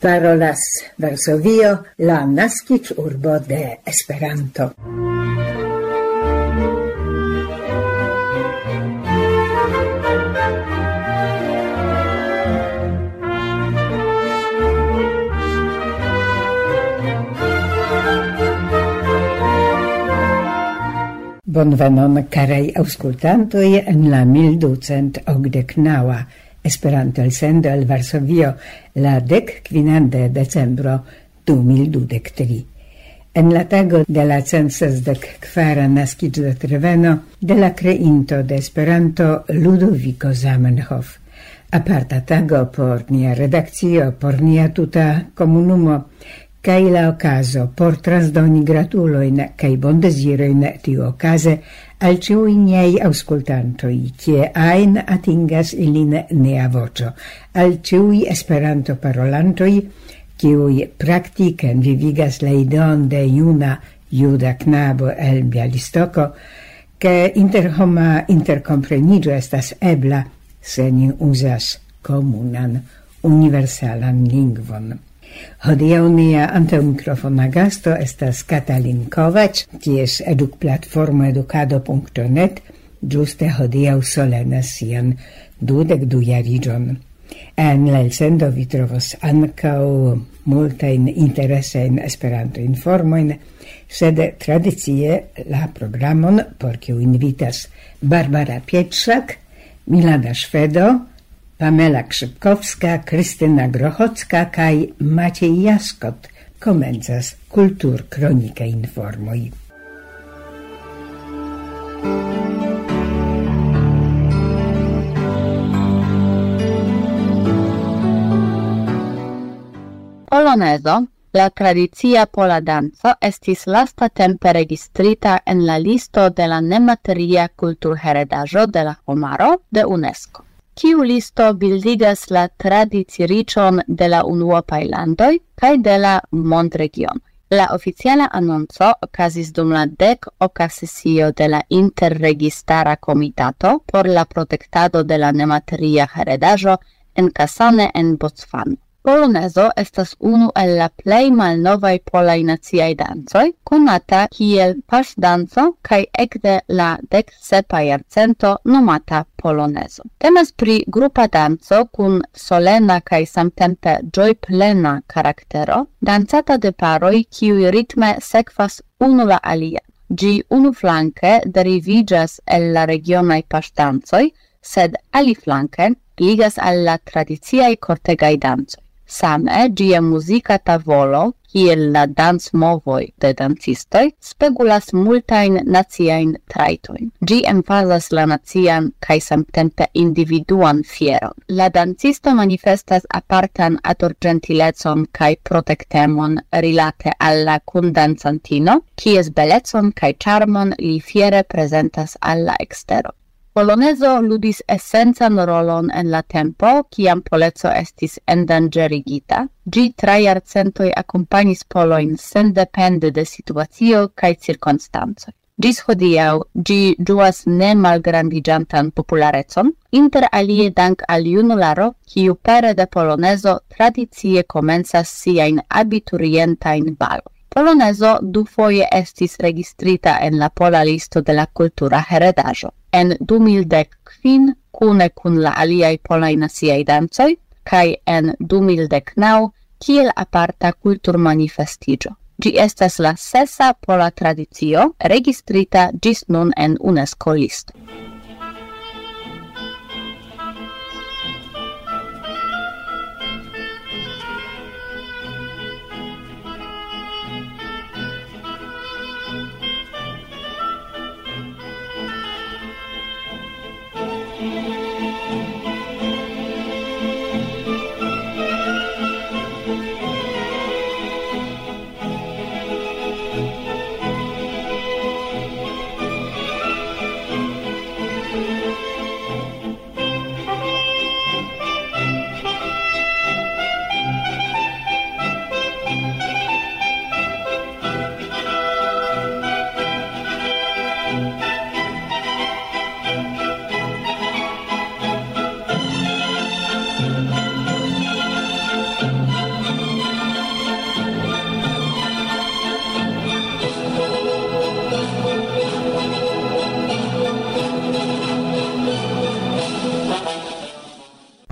parolas Varsovio, la nascic urbo de Esperanto. Bonvenon, carei auscultantoi, en la 1289 Esperanto elsendo el Varsovio la dec quinan de decembro 2023. En la tago de la censas dec quara nascic de Treveno de la creinto de Esperanto Ludovico Zamenhof. Aparta tago por nia redakcio, por nia tuta komunumo, kaj la okazo por transdoni gratuloin kaj bondesiroin tiu ocase al ciui niei auscultantoi, cie ain atingas ilin nea vocio, al ciui esperanto parolantoi, ciui practicen vivigas la idon de iuna juda knabo el Bialistoco, che interhoma intercomprenigio estas ebla se ni usas comunan universalan lingvon. Hodiaŭ nia antaŭmikrofona gasto estas Katalin Kovac, kies edukplatformo edukado.net ĝuste hodiaŭ solenas sian dudek du jariĝon. En la elsendo vi trovos ankaŭ multajn interesajn Esperanto-informojn, sed tradicie la programon, por kiu invitas Barbara Pietrzak, Milana Szwedo, Pamela Krzypkowska, Krystyna Grochocka kaj Maciej Jaskot komencas Kultur Kronika Informuj. Polonezo, la tradicia pola danzo, estis lasta tempe registrita en la listo de la nemateria culturheredaĵo de la homaro de UNESCO kiu listo bildigas la tradiciricon de la unuopaj landoj kaj de la mondregiono. La oficiala annonzo okazis dum la dek oka de la Interregistara Komitato por la protektado de la nemateria heredajo en Casane en Botswana. Polonezo estas unu el la plej malnovaj polaj naciaj dancoj, konata kiel paŝdanco kaj ekde la dek sepa jarcento nomata polonezo. Temas pri grupa danco kun solena kaj samtempe ĝojplena karaktero, dancata de paroj kiuj ritme sekvas unu la alia. Ĝi unuflanke deriviĝas el la regionaj paŝdancoj, sed aliflanke ligas al la tradiciaj kortegaj dancoj. Same gie musica tavolo, kiel la dans movoi de dancistoi, spegulas multain naziain traitoin. Gi enfazas la nazian kai samtempe individuan fieron. La dancisto manifestas apartan atorgentilecon kai protectemon rilate alla cundanzantino, kies belezon kai charmon li fiere presentas alla extero. Polonezo ludis essencan rolon en la tempo, kiam Poleco estis endangerigita. Gi tra iarcentoi accompagnis poloin sen depende de situacio kaj circonstanzoi. Gis hodiau, gi giuas ne malgrandigiantan popularecon, inter alie dank al junularo, kiu pere de Polonezo tradizie comensas siain abiturientain baloi. Polonezo dufoje estis registrita en la pola listo de la cultura heredajo en 2015 cune kun la aliaj polaj nasiai dancoj kaj en 2019 kiel aparta kulturmanifestiĝo. Ĝi estas la sesa pola tradicio registrita ĝis nun en UNESCO listo.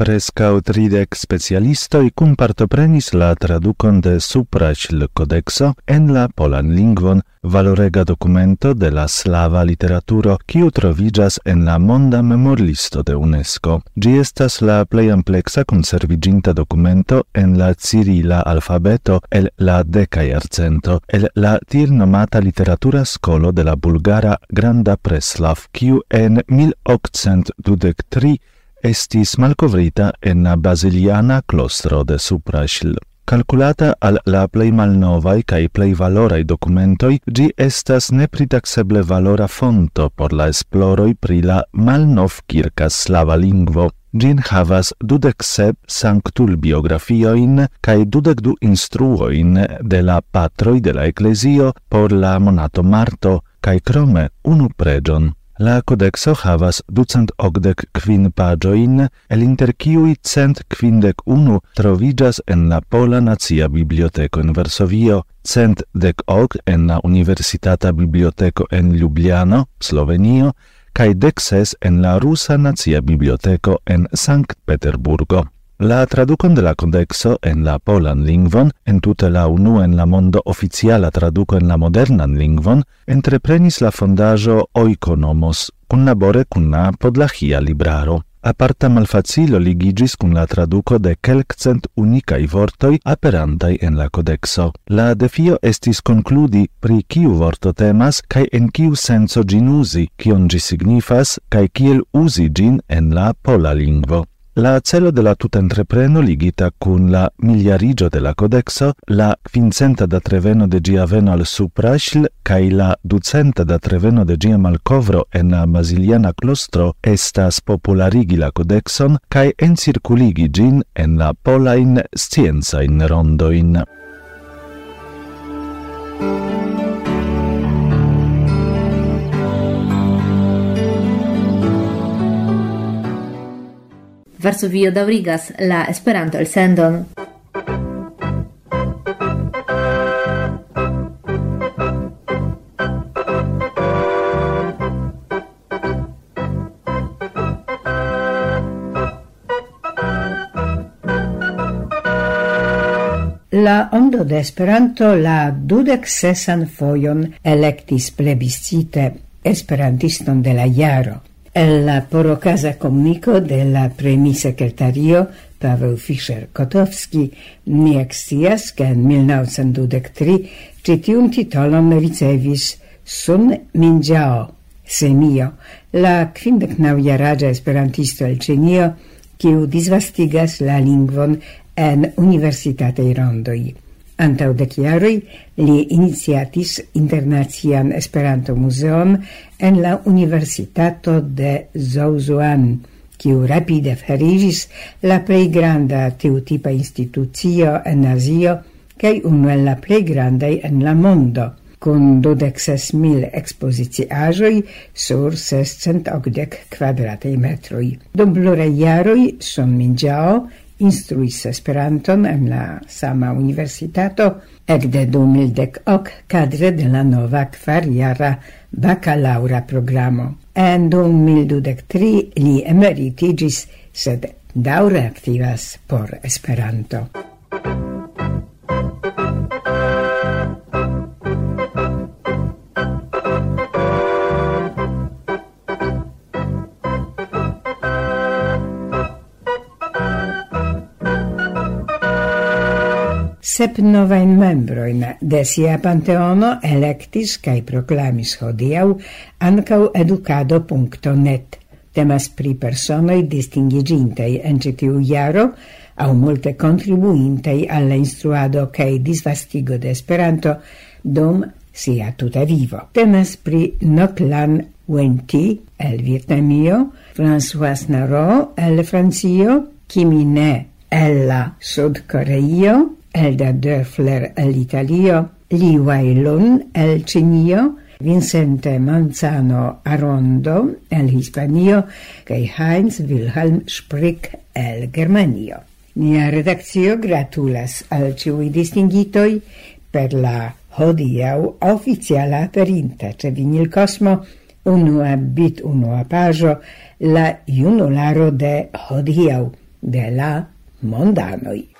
prescau tridec specialistoi cum partoprenis la traducon de supracil codexo en la polan lingvon valorega documento de la slava literaturo kiu trovigas en la monda memorlisto de UNESCO. Gi estas la plei amplexa conserviginta documento en la cirila alfabeto el la deca iarcento, el la tir nomata literatura scolo de la bulgara Granda Preslav, kiu en 1823 estis malcovrita en Basiliana clostro de Suprasil. Calculata al la plei malnovai cae plei valorai documentoi, gi estas nepritaxeble valora fonto por la esploroi pri la malnov kirka slava lingvo. Gin havas dudec sep sanctul biografioin cae dudec du instruoin de la patroi de la ecclesio por la monato marto, cae crome unu pregion. La codexo havas ducent ogdec quin pagioin, el inter ciui cent quindec unu trovigas en la Pola Nazia Biblioteco en Varsovio, cent dec og en la Universitata Biblioteco en Ljubljano, Slovenio, cae dec ses en la Rusa Nazia Biblioteco en Sankt Peterburgo. La traducon de la codexo en la polan lingvon, en tute la unu en la mondo oficiala traduco en la modernan lingvon, entreprenis la fondajo Oikonomos, cun labore cun la podlachia libraro. Aparta malfacilo ligigis cun la traduco de quelccent unicai vortoi aperantai en la codexo. La defio estis concludi pri kiu vorto temas cae en kiu senso gin usi, kion gi signifas, cae kiel usi gin en la pola lingvo. La celo de la tuta entrepreno ligita cun la miliarigio de la codexo, la quincenta da treveno de gia veno al suprasl, cae la ducenta da treveno de gia malcovro en la Basiliana clostro estas popularigi la codexon cae encirculigi gin en la polain scienzain rondoin. Varsovio daurigas la Esperanto-elsendon. la ondo de Esperanto la dudek sesan fojon elektis plebiscite esperantiston de la jaro el la porocasa comunico de la premi secretario Pavel Fischer-Kotowski ni exias ca en 1923 citium titolon ricevis Sun Minjao, semio, la quindec naujaraĝa esperantisto el Cenio, kiu disvastigas la lingvon en universitatei rondoi. Antau de jaroj li iniciatis internacian Esperanto Museum en la Universitato de Zauzuan, kiu rapide ferigis la plei granda tiutipa institucio en Azio kaj unu en la plei grandaj en la mondo kun dodexes mil ekspoziciaĵoj sur sescent quadratei metroi. metroj. Dum pluraj jaroj Son Minĝao instruis Esperanton en la sama universitato ekde 2010 ok kadre de la nova kvarjara bakalaŭra programo. En 2023 li emeritiĝis, sed daŭre aktivas por Esperanto. Sep novain membroin de sia panteono electis cae proclamis hodiau ancau educado.net. Temas pri personoi distingiĝintaj en citiu iaro, au multe contribuintei alla instruado cae disvastigo de Esperanto dom sia tuta vivo. Temas pri Noklan Wenti el Vietnamio, François Naro el Francio, Kimine el la Sud Coreio, Elda Dörfler el Italio, Li Wailun el Cinio, Vincente Manzano Arondo el Hispanio kai Heinz Wilhelm Sprick el Germanio. Nia redakcio gratulas al ciui distingitoi per la hodiau oficiala aperinta ce Vinil cosmo unua bit unua pajo la junularo de hodiau de la mondanoi.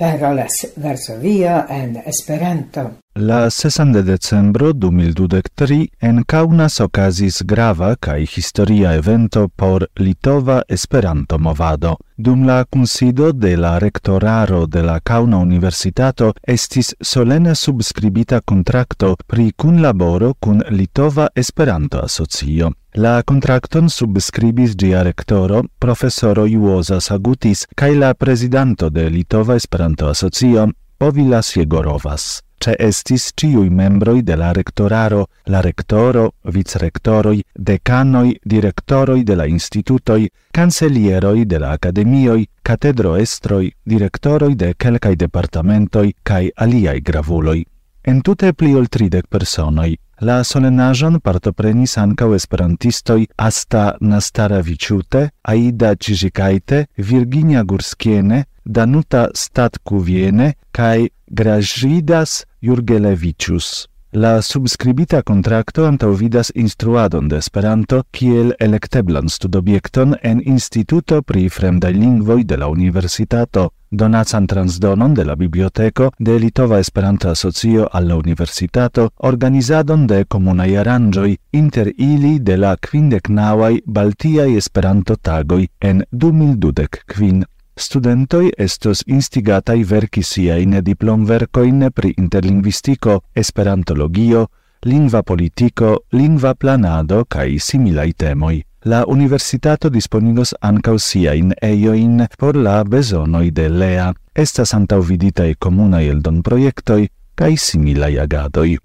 parolas Varsovio en Esperanto. La sesan de decembro 2023 en Kaunas okazis grava kaj historia evento por Litova Esperanto movado. Dum la kunsido de la rektoraro de la Kauna Universitato estis solene subskribita kontrakto pri kunlaboro kun Litova Esperanto Asocio. La contracton subscribis gia rectoro, professoro Juoza Sagutis, cae la presidanto de Litova Esperanto Asocio, Povilas Jegorovas ce estis ciui membroi de la rectoraro, la rectoro, vicrectoroi, decanoi, directoroi de la institutoi, cancelieroi de la academioi, catedroestroi, directoroi de quelcae departamentoi cae aliai gravuloi. En tute pli ol tridec personoi, La solenajon partoprenis ancau esperantistoi Asta Nastaravičiute, Aida Čižikajte, Virginia Gurskiene, Danuta Statkuviene, kai Gražidas Jurgelevicius. La subscribita contracto antauvidas instruadon de Esperanto kiel elekteblan studobjekton en Instituto pri Fremdaj Lingvoj de la Universitato, donacan transdonon de la biblioteko de Litova Esperanta Asocio alla Universitato, organizadon de komunaj aranĝoj, inter ili de la kvindeknauaj Baltiaj Esperanto-tagoj en 2025 studentoi estos instigatai verci siae diplom vercoin pri interlingvistico, esperantologio, lingva politico, lingva planado cae similai temoi. La universitato disponigos ancau siain eioin por la besonoi de LEA. Estas antaŭviditaj komunaj eldonprojektoj kaj similaj agadoj.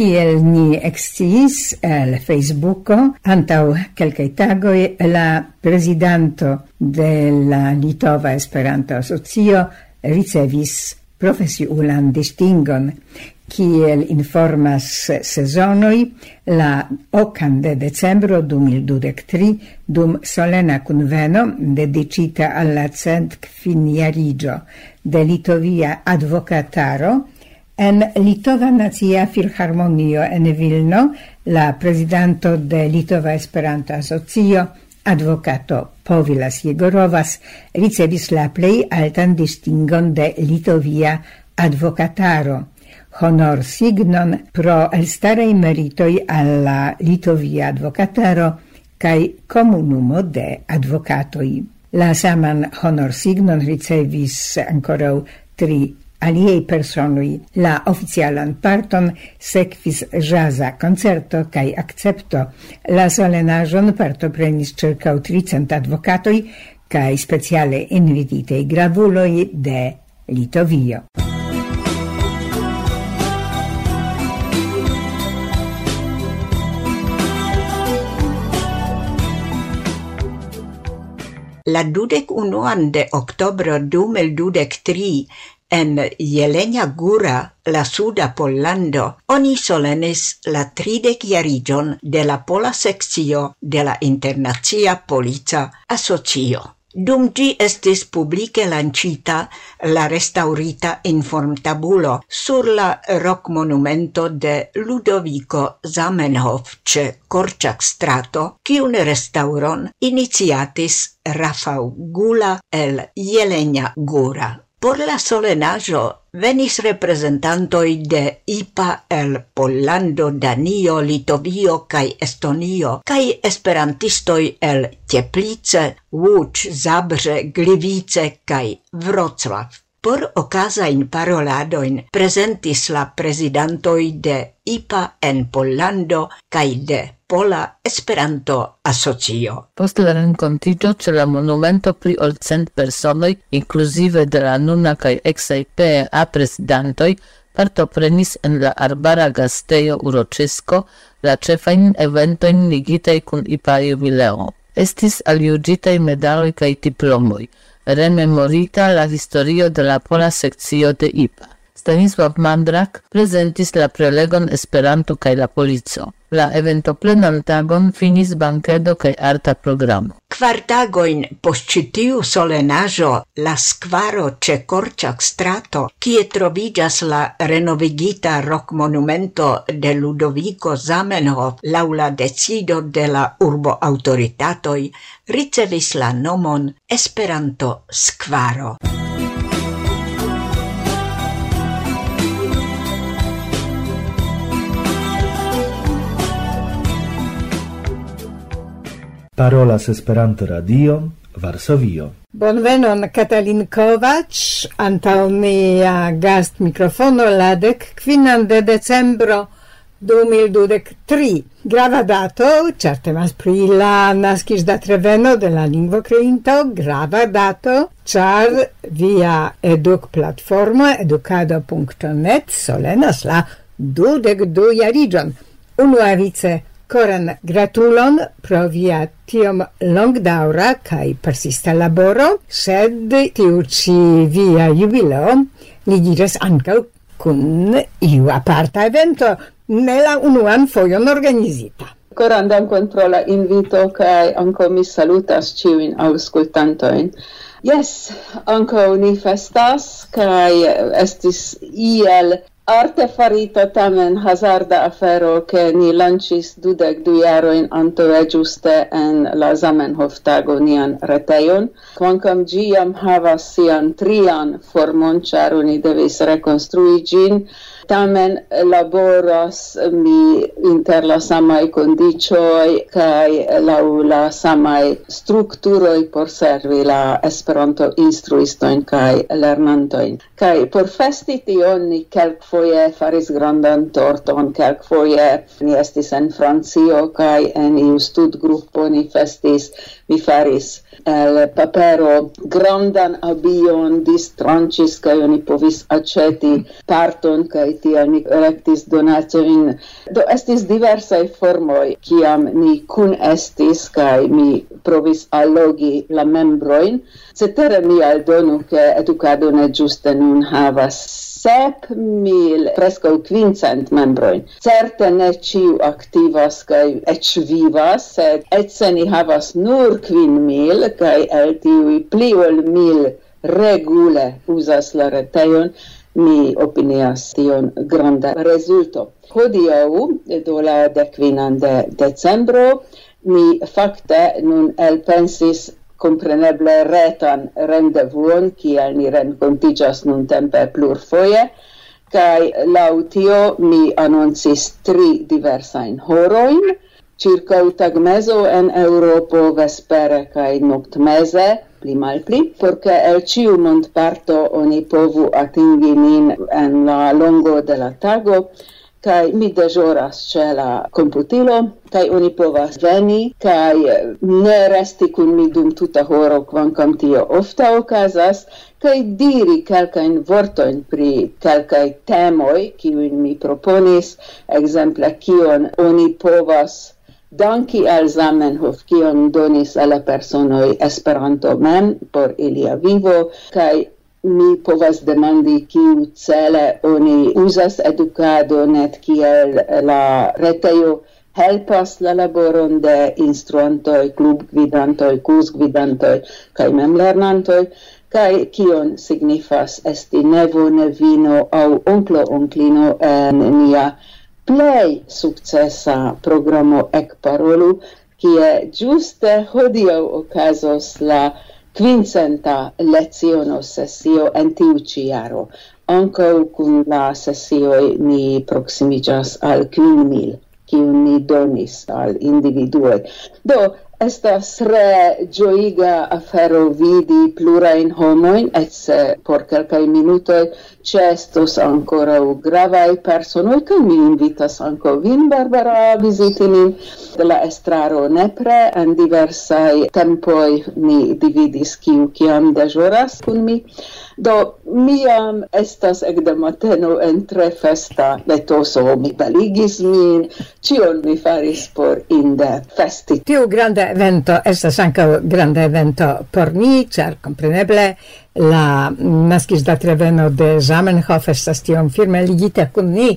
Kiel ni exciis el Facebooko, antau quelcae tagoi la presidanto de la Litova Esperanto Asocio ricevis profesiulan distingon, kiel informas sezonoi la ocan de decembro 2023 dum solena conveno dedicita alla cent quiniarigio de Litovia advocataro En Litova Nacia Filharmonio en Vilno, la prezidanto de Litova Esperanto Asocio, advocato Povilas Jegorovas, ricevis la plej altan distingon de Litovia advocataro honor signon pro elstarei meritoi alla Litovia advocataro cae comunumo de advocatoi. La saman honor signon ricevis ancora tri aliei personui. La oficialan parton sekvis jazza concerto kai accepto La solenaĵon partoprenis circa tricent advocatoi kai speciale invititei gravuloi de Litovio. La dudec unuan de octobro du dudec tri En Jelenia Gura, la suda Pollando, oni solenis la tridec iarigion de la pola seccio de la Internazia Polica Asocio. Dum gi estis publice lancita la restaurita informtabulo sur la rock monumento de Ludovico Zamenhof ce Korczak strato, kiun restauron iniciatis Rafał Gula el Jelenia Gura. Por la solenajo venis representantoi de IPA el Pollando, Danio, Litovio kaj Estonio kaj esperantistoj el Teplice, Łódź, Zabrze, Gliwice kaj Wrocław. Por ocasain paroladoin presentis la presidentoi de IPA en Pollando kaj de Pola Esperanto Asocio. Post la rencontigio ĉe la monumento pri ol cent personoj, inkluzive de la nuna kaj exai PEA parto partoprenis en la arbara gasteio urocisco la cefain eventoin ligitaj kun IPA jubileo. Estis aliugitei medaloi kaj diplomoj, rememorita la historio de la pola sekcio de IPA. Stanisław Mandrak prezentis la prelegon Esperanto kaj la polico. La eventoplenan tagon finis bankedo kaj arta programo. Kvartagoin post citiu solenajo la skvaro ce Korčak strato, kie trovigas la renovigita rock monumento de Ludovico Zamenhof laula decido de la urbo autoritatoi, ricevis la nomon Esperanto skvaro. parolas Esperanto Radio, Varsovio. Bonvenon Katalin Kovac, antau mia gast mikrofono ladek quinan de decembro 2023. Grava dato, certe mas pri la naskis da treveno de la lingvo creinto, grava dato, char via eduk platforma educado.net solenas la dudek du jarigion. Unuavice Coran gratulon pro via tiom longdaura kai persista laboro, sed tiu ci via jubilo ligiras ancau cun iu aparta evento, nella unuan foion organizita. Coran dankon pro la invito kai anco mi salutas ciuin auscultantoin. Yes, anco ni festas kai estis iel arte farita tamen hazarda afero che ni lancis dudek du jaroin antove giuste en la Zamenhof tago nian reteion, quancam giam havas sian trian formon, char oni devis reconstrui gin, tamen laboras mi inter la samaj kondiĉoj kaj laŭ la samaj strukturoj por servi la Esperanto instruistojn kaj lernantojn. Kaj por festi tion ni kelkfoje faris grandan torton, kelkfoje ni estis en Francio kaj en iu studgrupo ni festis, mi faris el papero grandan abion distrancis kaj oni povis aĉeti parton kaj tiel ni elektis donacojn. Do estis diversaj formoj kiam ni kun estis kaj mi provis allogi la membrojn. Cetere mi aldonu ke edukado ne ĝuste nun havas sep mil, presco quincent membroin. Certe ne ciu activas cae ec vivas, sed etse ni havas nur quin mil, cae el tiui pli ol mil regule usas la reteion, mi opinias tion granda rezulto. Hodiau, do la decvinan de decembro, mi facte nun elpensis compreneble retan rendevuon, kiel ni rencontigas nun tempe plurfoje, kai lautio mi annoncis tri diversain horoin, circa tagmezo en Europo vespere kai noctmeze, pli mal pli, porque el ciu mont parto oni povu atingi nin en la longo de la tago, kai mi dejoras ce la computilo kai oni povas veni kai eh, ne resti kun mi dum tuta horo kvankam tio ofta okazas kai diri kelkajn vortojn pri kelkaj temoj kiujn mi proponis ekzemple kion oni povas Danki al Zamenhof, kion donis alla personoi Esperanto mem por ilia vivo, kai mi povas demandi kiu cele oni uzas edukado net kiel la retejo helpas la laboron de instruantoj, klubgvidantoj, kursgvidantoj kaj memlernantoj kaj kion signifas esti nevo, nevino aŭ onklo, onklino en nia plej sukcesa programo Ekparolu, kie ĝuste hodiaŭ okazos la quincenta leziono sessio en tiu. Anco cum la sessioi ni proximigas al quin mil, ni donis al individuoi. Do, Estas re gioiga afero vidi plurain homoin, et se por calcae minutoi Cestos ancora u gravae personoi, ca mi invitas anco vin, Barbara, visiti nin de la estraro nepre, en diversai tempoi ni dividis kiu kiam dejoras kun mi. Do, miam estas ecde mateno en tre festa letoso, mi beligis min, cion mi faris por inde festi. Tiu grande evento, estas anca grande evento por ni, char compreneble, la naskis datreveno de Zamenhof estas tiom firme ligita kun ni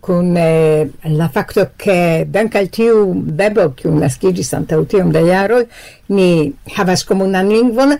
kun eh, la facto che dank al tiu bebo kiu naskiĝis antaŭ tiom da jaroj ni havas komunan lingvon.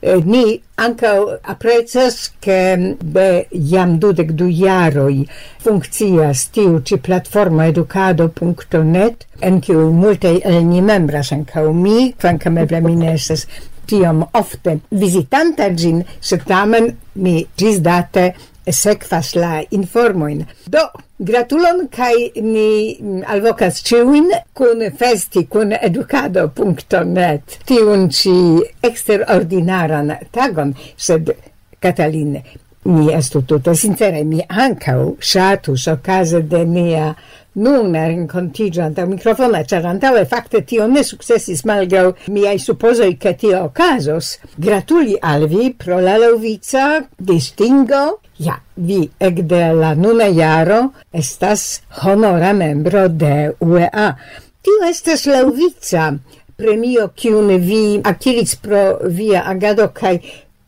Eh, ni ankaŭ aprezas ke be jam dudek du jaroj funkcias tiu ĉi platformo edukado.net en kiu multaj el ni membras ankaŭ mi. Kvankam eble mi ne estas tiom ofte visitanta gin, se tamen mi gisdate sekvas la informoin. Do, gratulon kai ni mm, alvocas ciuin kun festi, kun educado.net. Tiun ci extraordinaran tagon, sed Catalin, mi estu tute sincere, mi ancau shatus ocase de mia nun rencontigiant al microfono, cer antale facte tio ne successis malgrau miei supposoi che tio ocasos, gratuli al vi pro la lauvica distingo, ja, vi ec de la nuna jaro estas honora membro de UEA. Tio estas lauvica premio kiun vi akiris pro via agado kaj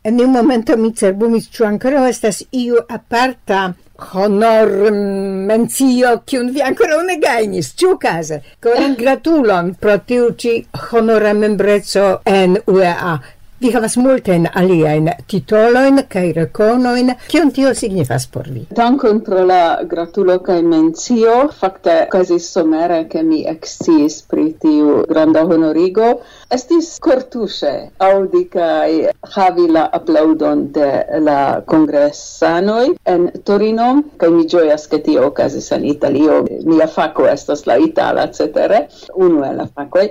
En un momento mi cerbumis ĉu ankoraŭ estas iu aparta honor mencio kiun vi ancora ne gainis ciu case coran gratulon pro tiu ci honora membreco en UEA Vi havas multen aliajn titolojn kaj rekonojn. Kion tio signifas por vi? Dankon pro la gratulo kaj mencio. Fakte okazis somere, ke mi eksciis pri tiu granda honorigo. Estis cortuŝe aŭdi kaj havi la aplaŭdon de la kongresanoj en Torino kaj mi ĝojas ke tio okazis en Italio. Mia fako estas la itala, cetere, unu el la fakoj.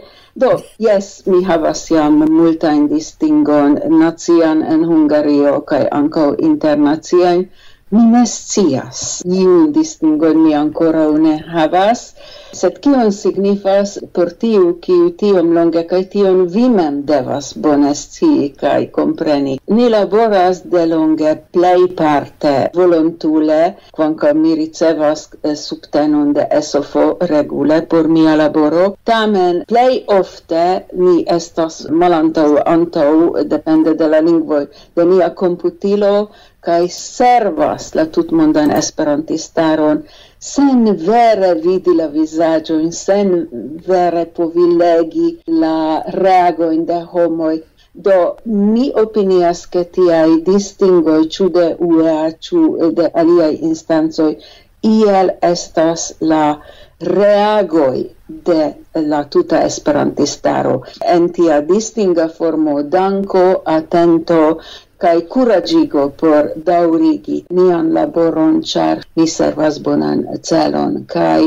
Do, yes, mi havas jam multain distingon nazian en Hungario kai ankaŭ internaciajn. Mi ne scias. Iun distingon mi ancora ne havas. Sed kion signifas por tiu kiu tiom longe kaj tion vi mem devas bone scii kaj kompreni? Ni laboras de longe plej parte volontule, kvankam mi ricevas eh, subtenon de SOFO regule por mia laboro, tamen plej ofte ni estas malantaŭ antaŭ depende de la lingvoj de nia komputilo kaj servas la tutmondan esperantistaron sen vere vidi la in sen vere povi legi la reagojn de homoi do mi opinias ke tiaj distingoj ĉu de UEA ĉu de aliaj instancoj iel estas la reagoi de la tuta esperantistaro. En tia distinga formo danko atento kai kuraĝigo por daurigi nian laboron, char ni servas bonan celon kai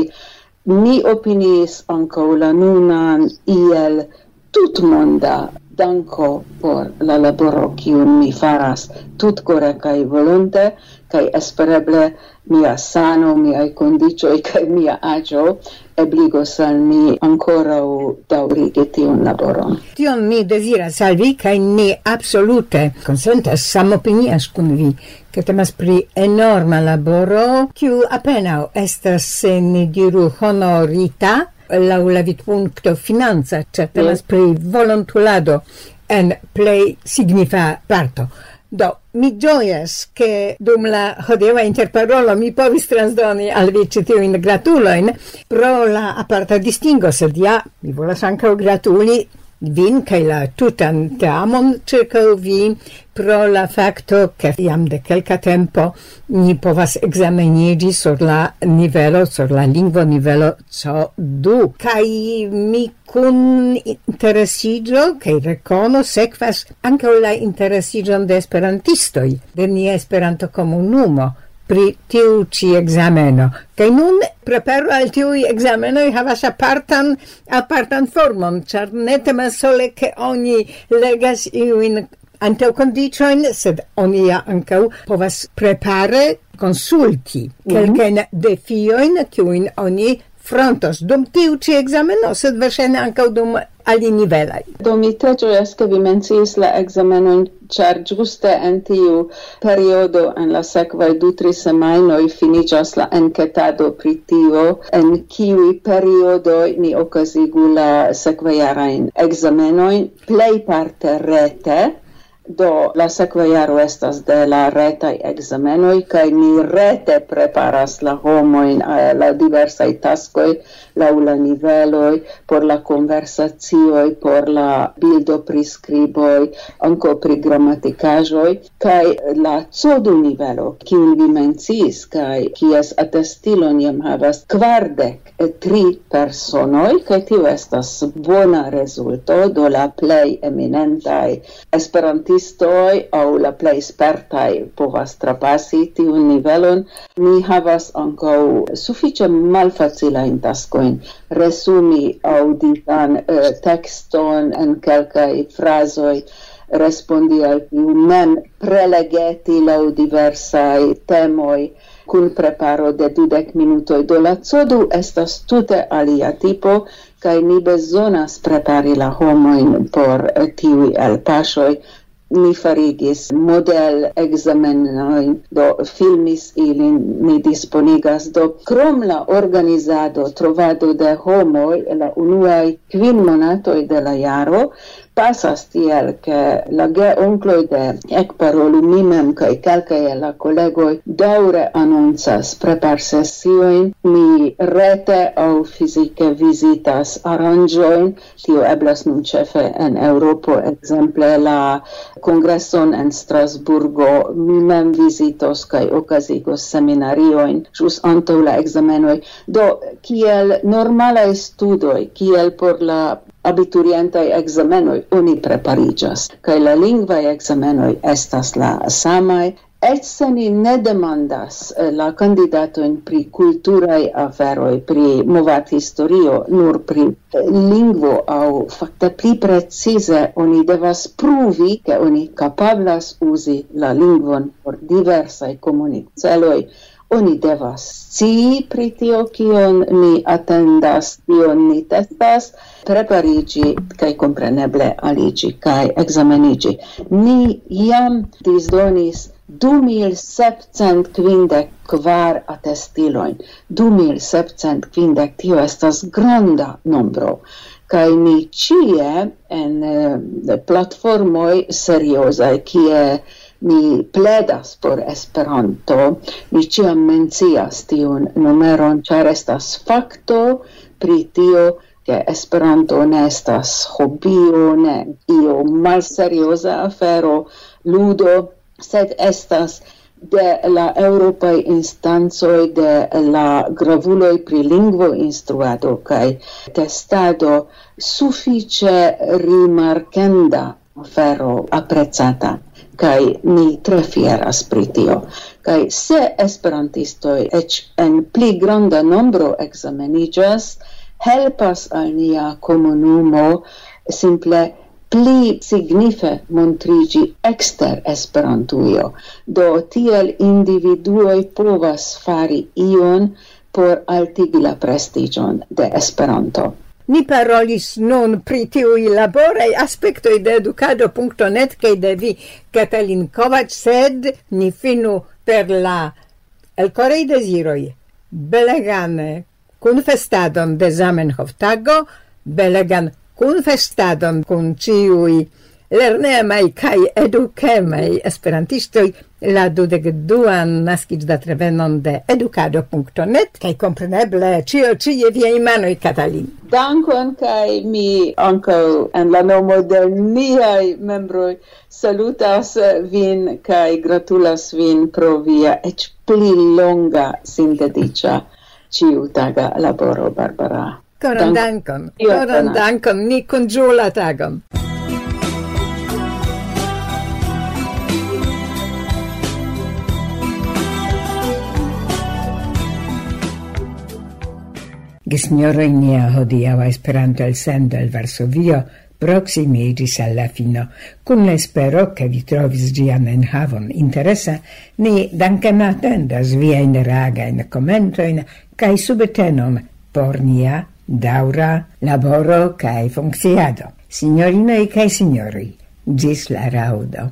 ni opinis ankaŭ la nunan iel tutmonda danko por la laboro kiun mi faras tutkore kai volonte kai espereble mia sano, mia condicio e kai mia agio ebligos al mi u daŭrigi tiun laboron. Tion mi deziras al vi ni absolute konsentas samopinias kun vi, che temas pri enorma laboro, kiu appena estas ni diru honorita la la punto finanza ĉar temas pri volontulado en play signifa parto Do, mi gioias che dum la hodeva interparolo mi povis transdoni al vi citiuin gratuloin pro la aparta distingo, sed ja, mi volas anca gratuli vin kaj la tutan teamon ĉirkaŭ vi pro la fakto ke jam de kelka tempo ni povas ekzameniĝi sur la nivelo, sur la lingvo nivelo C2. Kaj mi kun interesiĝo kaj rekono sekvas ankaŭ la interesiĝon de esperantistoj de nia Esperanto-komunumo pri tiu ci exameno. Kaj nun preparo al tiu exameno i havas apartan, apartan formon, char ne temas sole che oni legas iuin antau condicioin, sed oni ja ancau povas prepare consulti mm -hmm. quelcaen defioin, kiuin oni frontos dum tiu ci ekzameno, sed versene ancau dum alinivelaj. Do mi te gioias che vi mencis la ekzamenojn, char giuste en tiu periodo en la sequai du tri semainoi finiĝas la enketado pri tio en kiwi periodo ni okazigu la sequaiarain examenoin plei parte rete Do, la sekva jaro estas de la retaj ekzamenoj kaj ni rete preparas la homojn eh, la diversaj taskoj laŭ la niveloj por la konversacioj, por la bildo prescriboi ankaŭ pri gramatikaĵoj kaj la codu nivelo, kiun vi menciis kaj kies atestilon jam havas kvardek tri personoj kaj tio estas bona rezulto do la plej eminentaj esperanti artistoi au la plei spertai povas trapasi tiun nivelon, ni havas ancau suffice malfacilain tascoin. Resumi auditan eh, texton en quelcae frasoi, respondi al tiu mem prelegeti laŭ diversai temoi. Cun preparo de dudek minutoi do la codu estas tute alia tipo kai ni bezonas prepari la homoin por tiui al pasoi mi farigis model examenoi do filmis ilin, mi disponigas, do krom la organizado trovado de homoj la unuaj kvin monatoi de la jaro, pasas tiel che la ge oncloi de ec parolu mimem cae calcae la collegoi daure annunzas prepar sessioin, mi rete au fisice visitas aranjoin, tio eblas nun cefe en Europo, exemple la congresson en Strasburgo, mi mem vizitos kaj okazigos seminariojn ĵus la examenoi. Do kiel normalae studoi, kiel por la abiturientai examenoi oni preparigas, kai la lingvae examenoi estas la samai, Etse ni ne demandas eh, la candidatoin pri culturae aferoi, pri movat historio, nur pri eh, lingvo au facte pli precize oni devas pruvi che oni capablas usi la lingvon por diversae comunicceloi. Oni devas ci pri tio kion ni attendas, kion ni testas, preparigi kai compreneble aligi kai examenigi. Ni iam disdonis du mil septcent quindec kvar atestiloin. Du mil septcent quindec tio estas granda nombro. Kaj ni cie en eh, uh, platformoi seriozaj, kie mi pledas por Esperanto, ni ciam mencias tiun numeron, ĉar estas fakto pri tio, che Esperanto ne estas hobio, ne io malserioza afero, ludo, sed estas de la Europae instancoj de la gravuloj pri lingvo instruado kaj testado sufiĉe rimarkenda afero apprezzata kaj ni tre fieras pri tio. Kaj se esperantistoj eĉ en pli granda nombro ekzameniĝas, helpas al nia komunumo simple pli signife montrigi exter esperantuio, do tiel individuoj povas fari ion por altigi la prestigion de Esperanto. Ni parolis nun pri tiui laborei aspectoi de educado.net kaj de vi, Katalin Kovac, sed ni finu per la elkorei desiroi. belegane cun festadon de Zamenhof tago, belegan cun festadon cun ciui lernemai kai edukemai esperantistoi la dudek duan naskic da trevenon de educado.net kai compreneble cio cie viei manoi Catalin. Dankon kai mi anco en la nomo de miai membroi salutas vin kai gratulas vin pro via ec pli longa sinteticia ciutaga laboro Barbara. Koran dankon. Koran dankon. Ni kun ĝula tagon. Gesignore nia hodiaŭa Esperanto elsendo el Varsovio proximigis alla fino, cum l'espero che vi trovis gian en havon interesa, ni dancem attendas viaen ragaen commentoin cae subtenon por nia daura laboro cae funcciado. Signorinoi cae signori, gis la raŭdo.